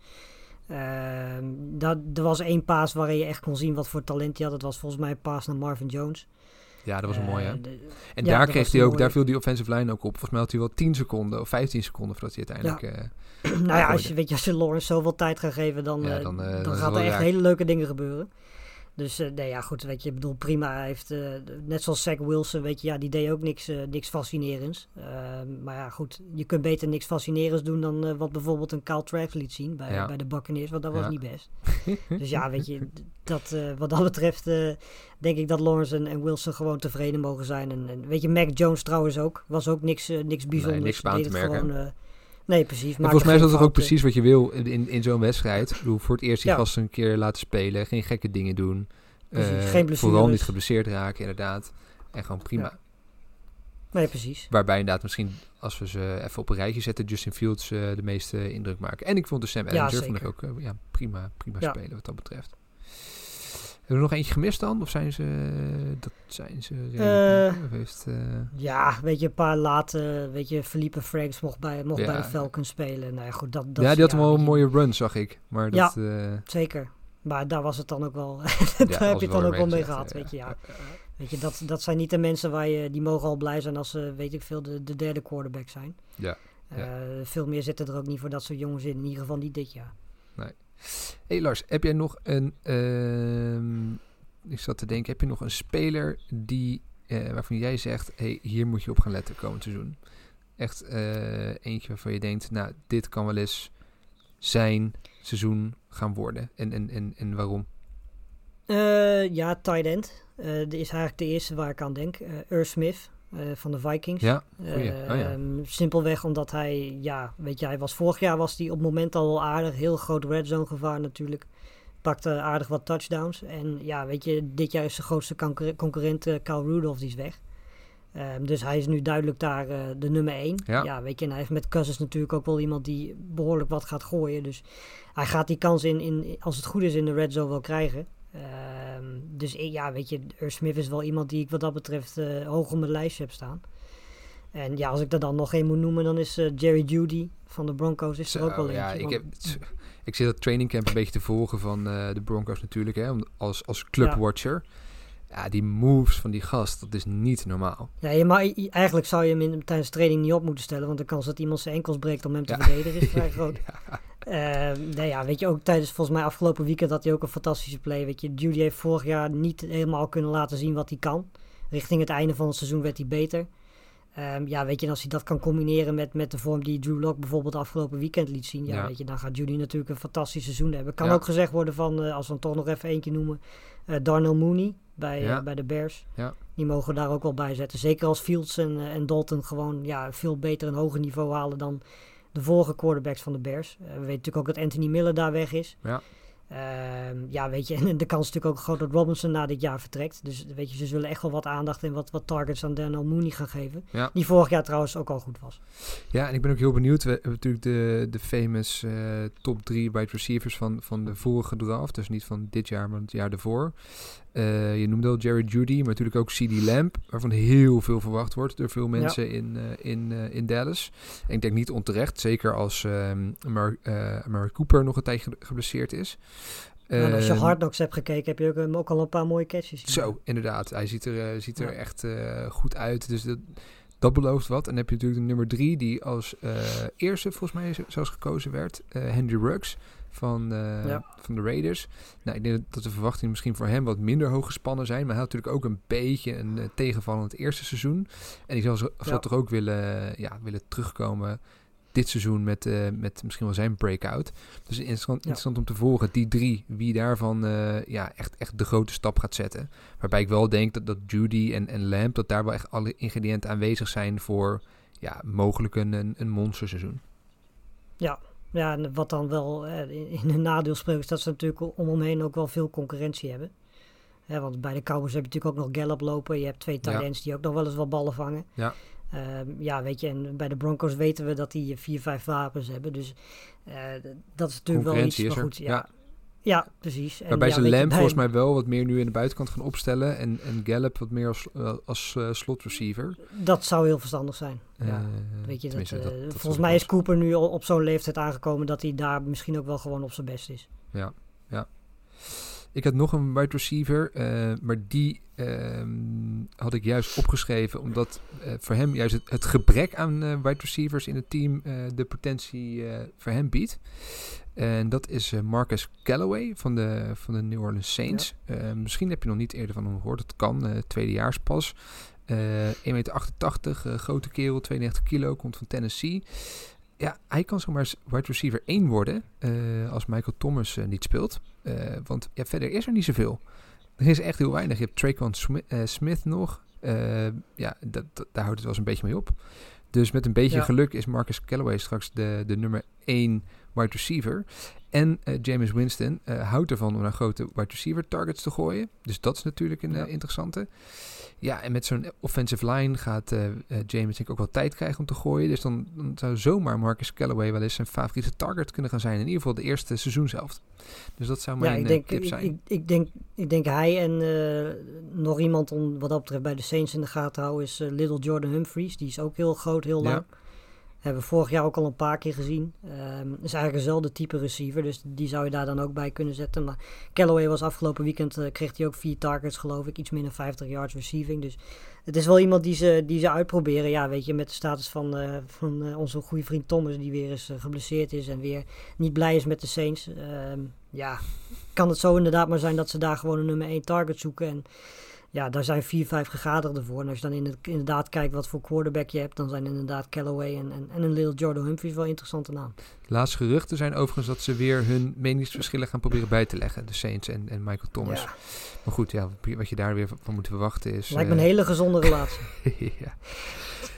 Ehm, dat, er was één paas waarin je echt kon zien wat voor talent hij had. Dat was volgens mij een paas naar Marvin Jones. Ja, dat was een mooie. Eh, hè? de- En Ja, daar kreeg hij ook, daar viel die offensive line ook op. Volgens mij had hij wel 10 seconden of 15 seconden voordat hij uiteindelijk. eh, nou ja, als je, weet je, als je Lawrence zoveel tijd gaat geven, dan, eh, dan, dan, gaat er echt raak. hele leuke dingen gebeuren. Dus eh, nee, ja, goed, weet je, ik bedoel, prima. Heeft, eh, net zoals Zach Wilson, weet je, ja, die deed ook niks, eh, niks fascinerends. Ehm, maar ja, goed, je kunt beter niks fascinerends doen dan wat bijvoorbeeld een Kyle Trask liet zien bij, Ja. bij de Buccaneers, want dat was niet best. dus ja, weet je, dat, wat dat betreft denk ik dat Lawrence en, en Wilson gewoon tevreden mogen zijn. En, en weet je, Mac Jones trouwens ook, was ook niks, niks bijzonders. niks aan te merken. gewoon, nee, precies. Maakte volgens mij is dat toch ook precies wat je wil in, in, zo'n wedstrijd. Ik bedoel, voor het eerst die Ja. gasten een keer laten spelen. Geen gekke dingen doen. Geen blessures. Vooral niet geblesseerd raken, inderdaad. En gewoon prima. Ja. Nee, precies. Waarbij inderdaad misschien, als we ze even op een rijtje zetten, Justin Fields eh, de meeste indruk maken. En ik vond de Sam Ja, Ellinger vond ik zeker. ook eh, ja, prima, prima Ja. spelen wat dat betreft. Hebben we nog eentje gemist dan? Of zijn ze... Dat zijn ze... of heeft, eh, Ja, weet je, een paar late, weet je, Felipe Franks mocht bij, mocht Ja. bij de Falcons spelen. Nou ja, goed, dat, dat ja, die had wel een mooie run, zag ik. Maar dat... eh, Zeker. Maar daar was het dan ook wel, ja, daar heb je het dan ook wel mee gehad, ja. weet je, ja. Weet je, dat, dat zijn niet de mensen waar je, die mogen al blij zijn als ze, weet ik veel, de, de derde quarterback zijn. Ja, ja. Veel meer zitten er ook niet voor dat soort jongens in, in ieder geval niet dit jaar. Hey Lars, heb jij nog een... ehm, ik zat te denken, heb je nog een speler die, eh, waarvan jij zegt... Hey, hier moet je op gaan letten komend seizoen? Echt eh, eentje waarvan je denkt, nou, dit kan wel eens zijn seizoen gaan worden. En, en, en, en waarom? Eh, ja, tight end. Dat is eigenlijk de eerste waar ik aan denk. Irv Smith eh, van de Vikings. Ja. Eh, Oh ja. ehm, simpelweg omdat hij, ja, weet je, hij was vorig jaar was hij op het moment al wel aardig. Heel groot red zone gevaar natuurlijk. Pakte aardig wat touchdowns. En ja, weet je, dit jaar is de grootste concurre- concurrent eh Kyle Rudolph, die is weg. Ehm, dus hij is nu duidelijk daar de nummer 1. Ja. Ja. weet je, en hij heeft met Cousins natuurlijk ook wel iemand die behoorlijk wat gaat gooien. Dus hij gaat die kans in, in als het goed is, in de red zone wel krijgen. Ehm, dus ja, weet je, Irv Smith is wel iemand die ik wat dat betreft eh, hoog op mijn lijstje heb staan. En ja, als ik er dan nog één moet noemen, dan is eh, Jerry Judy van de Broncos is er ook wel ja, eentje. ik, heb, ik zit dat trainingcamp een beetje te volgen van eh, de Broncos natuurlijk, hè, als, als clubwatcher. Ja. die moves van die gast, dat is niet normaal. Ja, je ma- i- eigenlijk zou je hem in, tijdens training niet op moeten stellen, want de kans dat iemand zijn enkels breekt om hem te Ja. verdedigen is vrij groot. Ehm, nou ja, weet je, ook tijdens volgens mij afgelopen weekend had hij ook een fantastische play. Weet je, Judy heeft vorig jaar niet helemaal kunnen laten zien wat hij kan. Richting het einde van het seizoen werd hij beter. Ehm, ja, weet je, en als hij dat kan combineren met, met de vorm die Drew Lock bijvoorbeeld afgelopen weekend liet zien. Ja, Ja. weet je, dan gaat Judy natuurlijk een fantastisch seizoen hebben. Kan Ja. ook gezegd worden van, eh, als we hem toch nog even eentje noemen, eh Darnell Mooney bij, Ja. eh, bij de Bears. Ja. Die mogen we daar ook wel bij zetten. Zeker als Fields en, en Dalton gewoon ja, veel beter een hoger niveau halen dan de vorige quarterbacks van de Bears. Eh, we weten natuurlijk ook dat Anthony Miller daar weg is. Ja. Ehm, ja, weet je, en de kans is natuurlijk ook groot dat Robinson na dit jaar vertrekt. Dus weet je, ze zullen echt wel wat aandacht en wat, wat targets aan Daniel Mooney gaan geven. Ja. Die vorig jaar trouwens ook al goed was. Ja, en ik ben ook heel benieuwd. We hebben natuurlijk de, de famous eh, top drie wide receivers van, van de vorige draft. Dus niet van dit jaar, maar het jaar ervoor. Eh, je noemde al Jerry Judy, maar natuurlijk ook CD Lamb. Waarvan heel veel verwacht wordt door veel mensen in, eh, in, eh, in Dallas. En ik denk niet onterecht. Zeker als ehm Amari, eh, Amari Cooper nog een tijdje geblesseerd is. Nou, als je Ehm, Hard Knocks hebt gekeken, heb je ook, hem ook al een paar mooie catches. Zo, inderdaad. Hij ziet er, ziet er Ja. echt goed uit. Dus dat, dat belooft wat. En dan heb je natuurlijk de nummer drie, die als eerste volgens mij zelfs gekozen werd. Henry Ruggs van, eh, Ja. van de Raiders. Nou, ik denk dat de verwachtingen misschien voor hem wat minder hoog gespannen zijn. Maar hij had natuurlijk ook een beetje een uh, tegenvallend eerste seizoen. En zal, zal Ja. toch ook willen, ja, willen terugkomen dit seizoen met, eh, met misschien wel zijn breakout. Dus interessant, interessant om te volgen, die drie, wie daarvan eh, ja, echt, echt de grote stap gaat zetten. Waarbij ik wel denk dat, dat Judy en, en Lamp, dat daar wel echt alle ingrediënten aanwezig zijn voor ja, mogelijk een, een monsterseizoen. Ja, ja, en wat dan wel eh, in hun nadeel spreekt, is dat ze natuurlijk om hem heen ook wel veel concurrentie hebben. Hè, want bij de Cowboys heb je natuurlijk ook nog Gallup lopen. Je hebt twee tight Ja. ends die ook nog wel eens wat ballen vangen. Ja. Ehm, ja, weet je, en bij de Broncos weten we dat die vier, vijf wapens hebben. Dus eh, dat is natuurlijk wel iets. Maar goed, ja. ja. Ja, precies. En Waarbij ja, ze bij- volgens mij wel wat meer nu in de buitenkant gaan opstellen. En, en Gallup wat meer als, eh, als eh, slot receiver. Dat zou heel verstandig zijn. Ja. Eh, Weet je, dat, tenminste, dat- dat volgens mij is. Cooper nu al op zo'n leeftijd aangekomen dat hij daar misschien ook wel gewoon op zijn best is. Ja, ja. Ik had nog een wide receiver, eh, maar die ehm, had ik juist opgeschreven omdat eh, voor hem juist het, het gebrek aan eh, wide receivers in het team de potentie voor hem biedt. En dat is Marcus Callaway van de, van de New Orleans Saints. Misschien heb je nog niet eerder van hem gehoord. Dat kan, eh tweedejaars pas. Eh 1,88 meter, grote kerel, 92 kilo, komt van Tennessee. Ja, hij kan zomaar wide receiver 1 worden als Michael Thomas niet speelt. Eh, want ja, verder is er niet zoveel. Er is echt heel weinig. Je hebt Traquan eh, Smith nog. Eh, ja, dat, dat- daar houdt het wel eens een beetje mee op. Dus met een beetje Ja. geluk is Marcus Callaway straks de, de nummer 1 wide receiver. En eh, James Winston eh, houdt ervan om naar grote wide receiver targets te gooien. Dus dat is natuurlijk een Ja. eh, interessante. Ja, en met zo'n offensive line gaat James denk ik ook wel tijd krijgen om te gooien. Dus dan, dan zou zomaar Marcus Callaway wel eens zijn favoriete target kunnen gaan zijn. In ieder geval de eerste seizoenshelft. Dus dat zou mijn ja, ik denk, tip ik, zijn. ik, ik denk, ik denk hij en nog iemand om wat dat betreft bij de Saints in de gaten houden is Little Jordan Humphries. Die is ook heel groot, heel Ja. Hebben we vorig jaar ook al een paar keer gezien. Ehm is eigenlijk dezelfde type receiver, dus die zou je daar dan ook bij kunnen zetten. Maar Callaway was afgelopen weekend, eh, kreeg hij ook vier targets geloof ik, iets minder 50 yards receiving. Dus het is wel iemand die ze, die ze uitproberen. Ja, weet je, met de status van, eh, van eh, onze goede vriend Thomas, die weer eens geblesseerd is en weer niet blij is met de Saints. Ehm, ja, kan het zo inderdaad maar zijn dat ze daar gewoon een nummer 1 target zoeken. En ja, daar zijn vier, vijf gegadigden voor. En als je dan in het, inderdaad kijkt wat voor quarterback je hebt, dan zijn inderdaad Callaway en, en, en een Little Jordan Humphries wel interessante naam. Laatste geruchten zijn overigens dat ze weer hun meningsverschillen gaan proberen bij te leggen. De Saints en, en Michael Thomas. Ja, Maar goed, ja, wat je daar weer van moet verwachten is... lijkt me een eh, hele gezonde relatie. ja.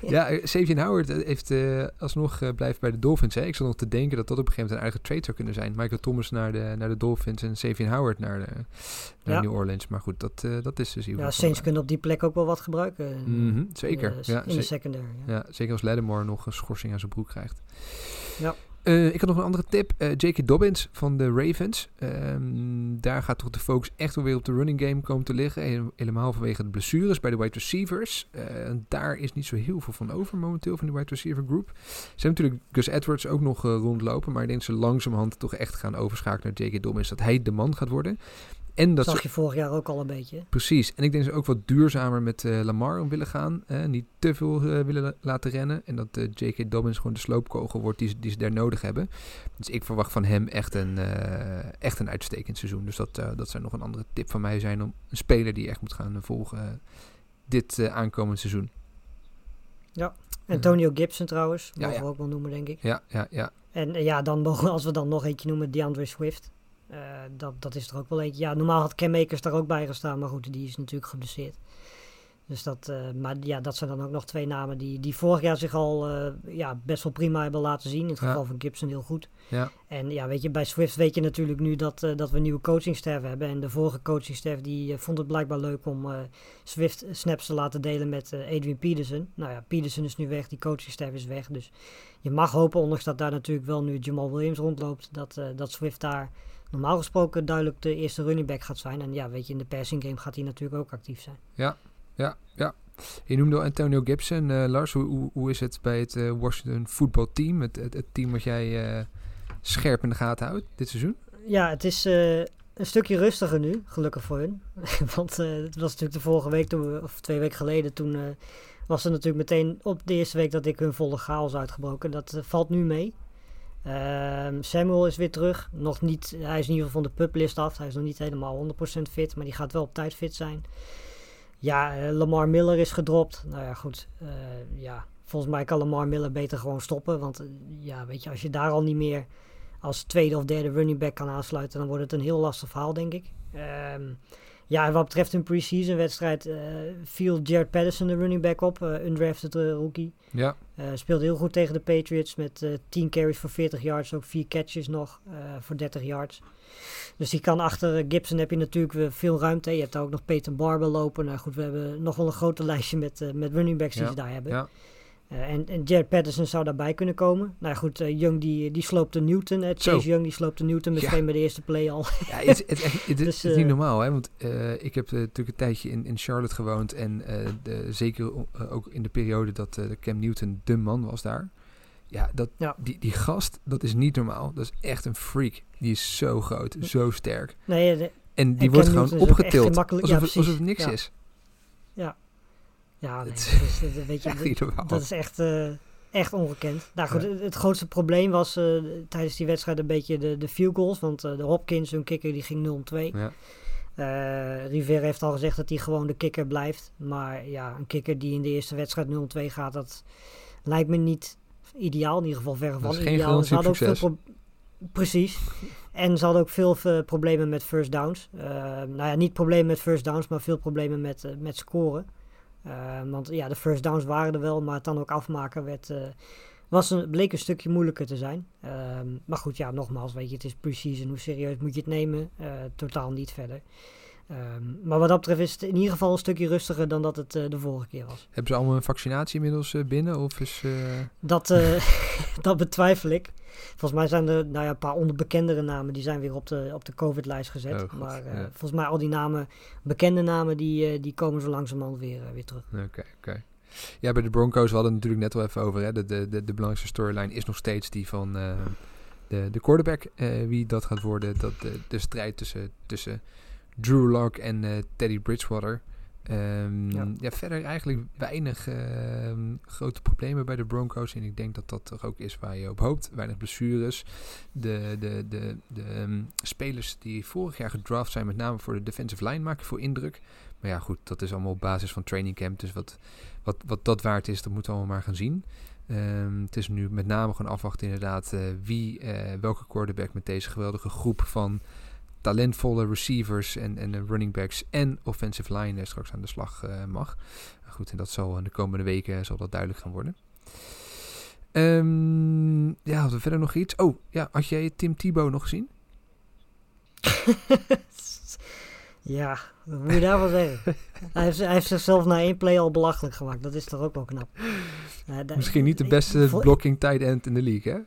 ja, eh, Howard eh, heeft eh, alsnog eh, blijft bij de Dolphins. Hè. Ik zat nog te denken dat dat op een gegeven moment een eigen trade zou kunnen zijn. Michael Thomas naar de, naar de Dolphins en Xavier Howard naar, de, naar Ja. New Orleans. Maar goed, dat, dat is dus ieder Ja, Saints kunnen op die plek ook wel wat gebruiken. Mhm, zeker. In de, ja, in de secondary. Ja. ja, zeker als Lattimore nog een schorsing aan zijn broek krijgt. Ja. Eh, ik had nog een andere tip. Eh J.K. Dobbins van de Ravens. Ehm, daar gaat toch de focus echt weer op de running game komen te liggen. He- Helemaal vanwege de blessures bij de wide receivers. En daar is niet zo heel veel van over momenteel van de wide receiver group. Ze hebben natuurlijk Gus Edwards ook nog rondlopen. Maar ik denk dat ze langzamerhand toch echt gaan overschakelen naar J.K. Dobbins. Dat hij de man gaat worden. En dat zag je vorig jaar ook al een beetje. Precies. En ik denk dat ze ook wat duurzamer met eh, Lamar om willen gaan. eh, niet te veel eh, willen la- laten rennen. En dat eh, J.K. Dobbins gewoon de sloopkogel wordt die, ze- die ze daar nodig hebben. Dus ik verwacht van hem echt een, echt een uitstekend seizoen. Dus dat, dat zou nog een andere tip van mij zijn om een speler die je echt moet gaan volgen dit aankomend seizoen. Antonio Gibson trouwens, Ja, mogen ja. we ook wel noemen denk ik. Ja, ja, ja. En ja, dan mogen, als we dan nog eentje noemen, DeAndre Swift. Eh, dat, dat is er ook wel eentje. Ja, normaal had Cam Akers daar ook bij gestaan, maar goed, die is natuurlijk geblesseerd. Dus dat, eh, maar ja, dat zijn dan ook nog twee namen die, die vorig jaar zich al eh, ja, best wel prima hebben laten zien. In het Ja. geval van Gibson heel goed. Ja. En ja, weet je, bij Swift weet je natuurlijk nu dat, dat we een nieuwe coachingstaf hebben. En de vorige coachingstaf die vond het blijkbaar leuk om Swift snaps te laten delen met Adrian Peterson. Nou ja, Peterson is nu weg, die coachingstaf is weg. Dus je mag hopen, ondanks dat daar natuurlijk wel nu Jamal Williams rondloopt, dat, dat Swift daar normaal gesproken duidelijk de eerste running back gaat zijn. En ja, weet je, in de passing game gaat hij natuurlijk ook actief zijn. Ja, ja. Je noemde Antonio Gibson. Eh, Lars, hoe, hoe, hoe is het bij het eh, Washington voetbalteam? Het, het, het team wat jij eh, scherp in de gaten houdt dit seizoen? Ja, het is een stukje rustiger nu, gelukkig voor hun. Want het was natuurlijk de vorige week, toen we, of twee weken geleden, toen was er natuurlijk meteen op de eerste week dat ik hun volle chaos uitgebroken. Dat valt nu mee. Ehm, Samuel is weer terug. Nog niet, hij is in ieder geval van de publist af. Hij is nog niet helemaal 100% fit, maar die gaat wel op tijd fit zijn. Ja, eh, Lamar Miller is gedropt. Nou ja, goed. eh, ja, volgens mij kan Lamar Miller beter gewoon stoppen. Want eh, ja, weet je, als je daar al niet meer als tweede of derde running back kan aansluiten, dan wordt het een heel lastig verhaal, denk ik. Ehm, ja, en wat betreft een preseason wedstrijd eh, viel Jared Patterson de running back op, eh undrafted eh, rookie. Ja, speelde heel goed tegen de Patriots met eh 10 carries voor 40 yards, ook 4 catches nog voor 30 yards. Dus die kan achter Gibson heb je natuurlijk veel ruimte. Je hebt daar ook nog Peyton Barber lopen. Nou goed, we hebben nog wel een groter lijstje met, met running backs die Ja, ze daar hebben. ja. Eh, en, en Jared Patterson zou daarbij kunnen komen. Nou goed, eh, Young die, die sloopte Newton. eh, Chase. Young die sloopte Newton Ja. meteen bij de eerste play al. Ja, het, is- het, het, Dus, het is niet eh, normaal, hè? Want eh, ik heb eh, natuurlijk een tijdje in, in Charlotte gewoond. En eh, de, zeker eh, ook in de periode dat eh, Cam Newton de man was daar. Ja, dat, Ja. Die, die gast, dat is niet normaal. Dat is echt een freak. Die is zo groot, zo sterk. nee, de- En die wordt gewoon Newton opgetild. Alsof, ja, het, alsof het niks is. ja, nee, Het- dat is, dat- weet je, Echt dat- is echt, eh, echt ongekend. Nou goed, Ja. het, grootste probleem was eh, tijdens die wedstrijd een beetje de, de field goals. Want eh, de Hopkins, hun kikker, die ging 0 om 2. Ja. Rivera heeft al gezegd dat hij gewoon de kikker blijft. Maar ja, een kikker die in de eerste wedstrijd 0 om 2 gaat, dat lijkt me niet ideaal. In ieder geval verre van ideaal. Ze hadden ook veel Precies. En ze hadden ook veel problemen met first downs. Eh, nou ja, niet problemen met first downs, maar veel problemen met, met scoren. Eh, want ja, de first downs waren er wel, maar het dan ook afmaken werd, eh, was een, bleek een stukje moeilijker te zijn. Ehm, maar goed, ja, nogmaals, weet je, het is precies. Hoe serieus moet je het nemen? Eh, totaal niet verder. Ehm, maar wat dat betreft is het in ieder geval een stukje rustiger dan dat het eh, de vorige keer was. Hebben ze allemaal een vaccinatie inmiddels binnen? Of is... Dat, dat betwijfel ik. Volgens mij zijn er nou ja, een paar onbekendere namen die zijn weer op de, op de COVID-lijst gezet. Oh, maar eh, ja. volgens mij al die namen, bekende namen, die, eh, die komen zo langzamerhand weer, eh, weer terug. Oké, oké. Ja, bij de Broncos, we hadden het natuurlijk net al even over. Hè? De, de, de, de belangrijkste storyline is nog steeds die van de, de quarterback. wie dat gaat worden. Dat, de, de strijd tussen, tussen Drew Lock en Teddy Bridgewater. Ehm, ja. Ja. verder eigenlijk weinig ehm, grote problemen bij de Broncos. En ik denk dat dat toch ook is waar je op hoopt. Weinig blessures. De, de, de, de ehm, spelers die vorig jaar gedraft zijn, met name voor de defensive line, maken voor indruk. Maar ja, goed, dat is allemaal op basis van training camp. Dus wat, wat, wat dat waard is, dat moeten we allemaal maar gaan zien. Het is nu met name gewoon afwachten inderdaad eh, wie, eh, welke quarterback met deze geweldige groep van talentvolle receivers en, en de running backs en offensive line eh, straks aan de slag eh, mag. Goed, en dat zal in de komende weken zal dat duidelijk gaan worden. Ehm, ja, hadden we verder nog iets? Oh, ja, had jij Tim Tebow nog gezien? Ja, wat moet je daarvan zeggen? hij, heeft, hij heeft zichzelf na één play al belachelijk gemaakt. Dat is toch ook wel knap. Uh, Misschien niet de beste blocking tight end in de league, hè?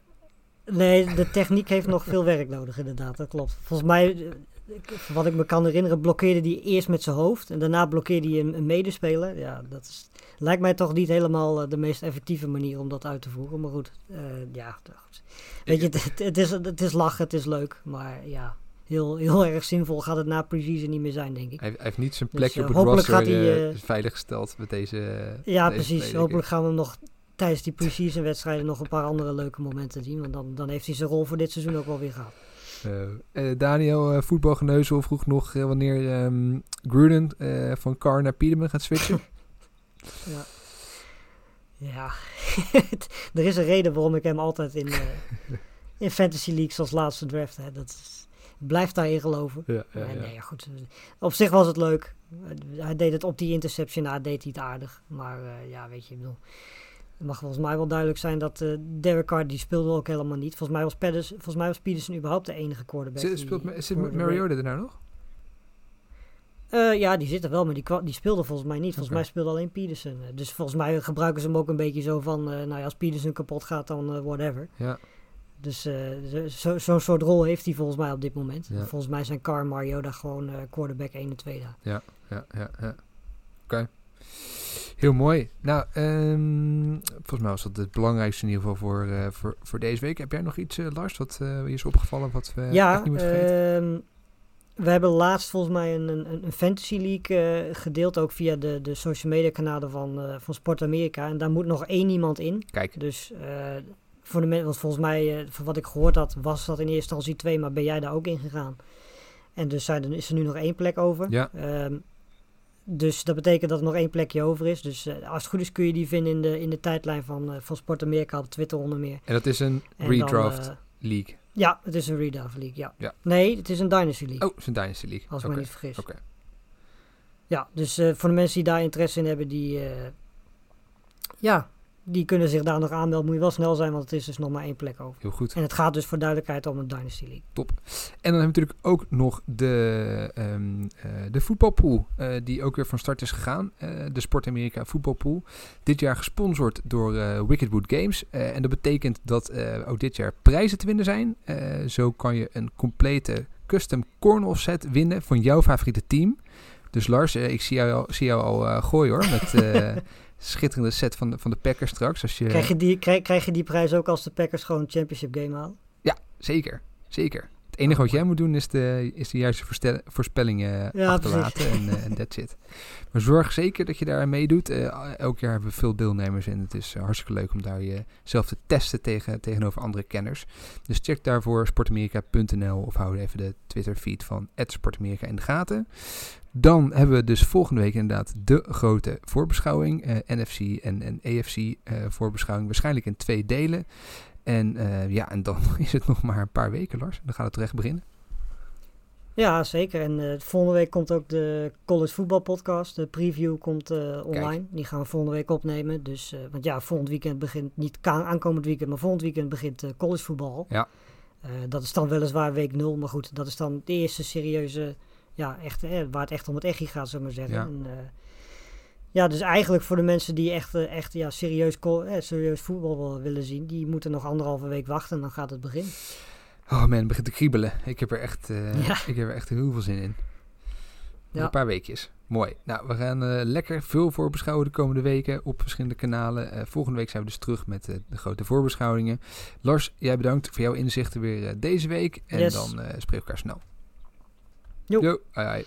Nee, de techniek heeft nog veel werk nodig, inderdaad. Dat klopt. Volgens mij, eh, wat ik me kan herinneren, blokkeerde hij eerst met zijn hoofd. En daarna blokkeerde hij een, medespeler. Ja, dat is, lijkt mij toch niet helemaal eh, de meest effectieve manier om dat uit te voeren. Maar goed, eh, ja. goed. Weet je, het, het, is, het is lachen, het is leuk. Maar ja, heel, heel erg zinvol gaat het na pre-season niet meer zijn, denk ik. Hij, hij heeft niet zijn Dus, plekje eh, op het roster gaat hij, veiliggesteld met deze Ja, deze precies. Hopelijk gaan we hem nog tijdens die pre-season wedstrijden nog een paar andere leuke momenten zien. Want dan, dan heeft hij zijn rol voor dit seizoen ook wel weer gehad. Eh, eh, Daniel, eh, voetbalgeneuzel, vroeg nog wanneer ehm, Gruden van Carr naar Peterman gaat switchen. Ja, er is een reden waarom ik hem altijd in, in fantasy leagues als laatste draft. Hè. Dat is, ik blijf daarin geloven. ja, ja, En ja. nee, ja, goed. Op zich was het leuk. Hij deed het op die interception na, deed hij het aardig. Maar ja, weet je, ik bedoel... Het mag volgens mij wel duidelijk zijn dat eh Derek Carr, die speelde ook helemaal niet. Volgens mij was, Petters, volgens mij was Peterson überhaupt de enige quarterback. Zit, speelt, zit Mariota er nou nog? Eh, ja, die zit er wel, maar die, die speelde volgens mij niet. Volgens mij speelde alleen Peterson. Eh, Dus volgens mij gebruiken ze hem ook een beetje zo van... nou ja, als Peterson kapot gaat, dan whatever. Ja. Dus eh, zo- zo- zo'n soort rol heeft hij volgens mij op dit moment. Ja. Volgens mij zijn Carr en Mariota gewoon quarterback 1 en 2 daar. Ja, ja, ja. Oké. Heel mooi. Nou, ehm, volgens mij was dat het belangrijkste in ieder geval voor, eh, voor, voor deze week. Heb jij nog iets, eh, Lars, wat je is opgevallen wat we ja, niet moeten vergeten? ehm, we hebben laatst volgens mij een, een, een Fantasy League gedeeld. Ook via de, de social media kanalen van, van Sport Amerika. En daar moet nog één iemand in. Kijk, Dus voor de mensen, want volgens mij, van wat ik gehoord had, was dat in eerste instantie twee, maar ben jij daar ook in gegaan? En dus zijn er, is er nu nog één plek over. Ja. Ehm, dus dat betekent dat er nog één plekje over is. Dus eh, als het goed is kun je die vinden in de, in de tijdlijn van, eh, van Sport Amerika op Twitter onder meer. en dat is een En redraft dan, eh, league. ja, het is een redraft league, ja. Ja. Nee, het is een Dynasty League, Oh, het is een Dynasty League. als ik me niet vergis. Oké. Ja, dus voor de mensen die daar interesse in hebben, die, ja, die kunnen zich daar nog aanmelden. Moet je wel snel zijn, want het is dus nog maar één plek over. Heel goed. En het gaat dus voor duidelijkheid om een Dynasty League. En dan hebben we natuurlijk ook nog de, ehm, eh, de voetbalpool, eh, die ook weer van start is gegaan. Eh, de Sport Amerika voetbalpool. Dit jaar gesponsord door Wickedwood Games. En dat betekent dat ook dit jaar prijzen te winnen zijn. Zo kan je een complete custom cornhole set winnen van jouw favoriete team. Dus Lars, ik zie jou al, zie jou al gooien hoor, met schitterende set van de, van de Packers straks. Als je, Krijg, je die, krijg, krijg je die prijs ook als de Packers gewoon een championship game halen? Zeker, zeker. Het enige wat jij moet doen is de, is de juiste voorspellingen Ja, achterlaten en eh, en that's it. Maar zorg zeker dat je daar aan meedoet. Eh, elk jaar hebben we veel deelnemers en het is eh, hartstikke leuk om daar jezelf te testen tegen, tegenover andere kenners. Dus check daarvoor sportamerika.nl of hou even de Twitter feed van Sportamerika in de gaten. Dan hebben we dus volgende week inderdaad de grote voorbeschouwing. eh, NFC en, en AFC eh, voorbeschouwing. Waarschijnlijk in twee delen. En eh, ja, en dan is het nog maar een paar weken, Lars. Dan gaat het terecht beginnen. Ja, zeker. En volgende week komt ook de college voetbal podcast. De preview komt online. Die gaan we volgende week opnemen. Dus, want ja, volgend weekend begint, niet aankomend weekend, maar volgend weekend begint college voetbal. Ja. Dat is dan weliswaar week 0, maar goed, dat is dan de eerste serieuze, ja, echt, eh, waar het echt om het echi gaat, we maar zeggen. Ja. En, eh, ja, dus eigenlijk voor de mensen die echt, eh, echt ja, serieus, eh, serieus voetbal wil- willen zien, die moeten nog anderhalve week wachten en dan gaat het beginnen. Oh man, het begint te kriebelen. Ik heb er echt, Ja. ik heb er echt heel veel zin in. Ja. Een paar weekjes. Mooi. Nou, we gaan lekker veel voorbeschouwen de komende weken op verschillende kanalen. Volgende week zijn we dus terug met de grote voorbeschouwingen. Lars, jij bedankt voor jouw inzichten weer deze week. En Yes. dan spreken we elkaar snel. Jo. jo. Hei.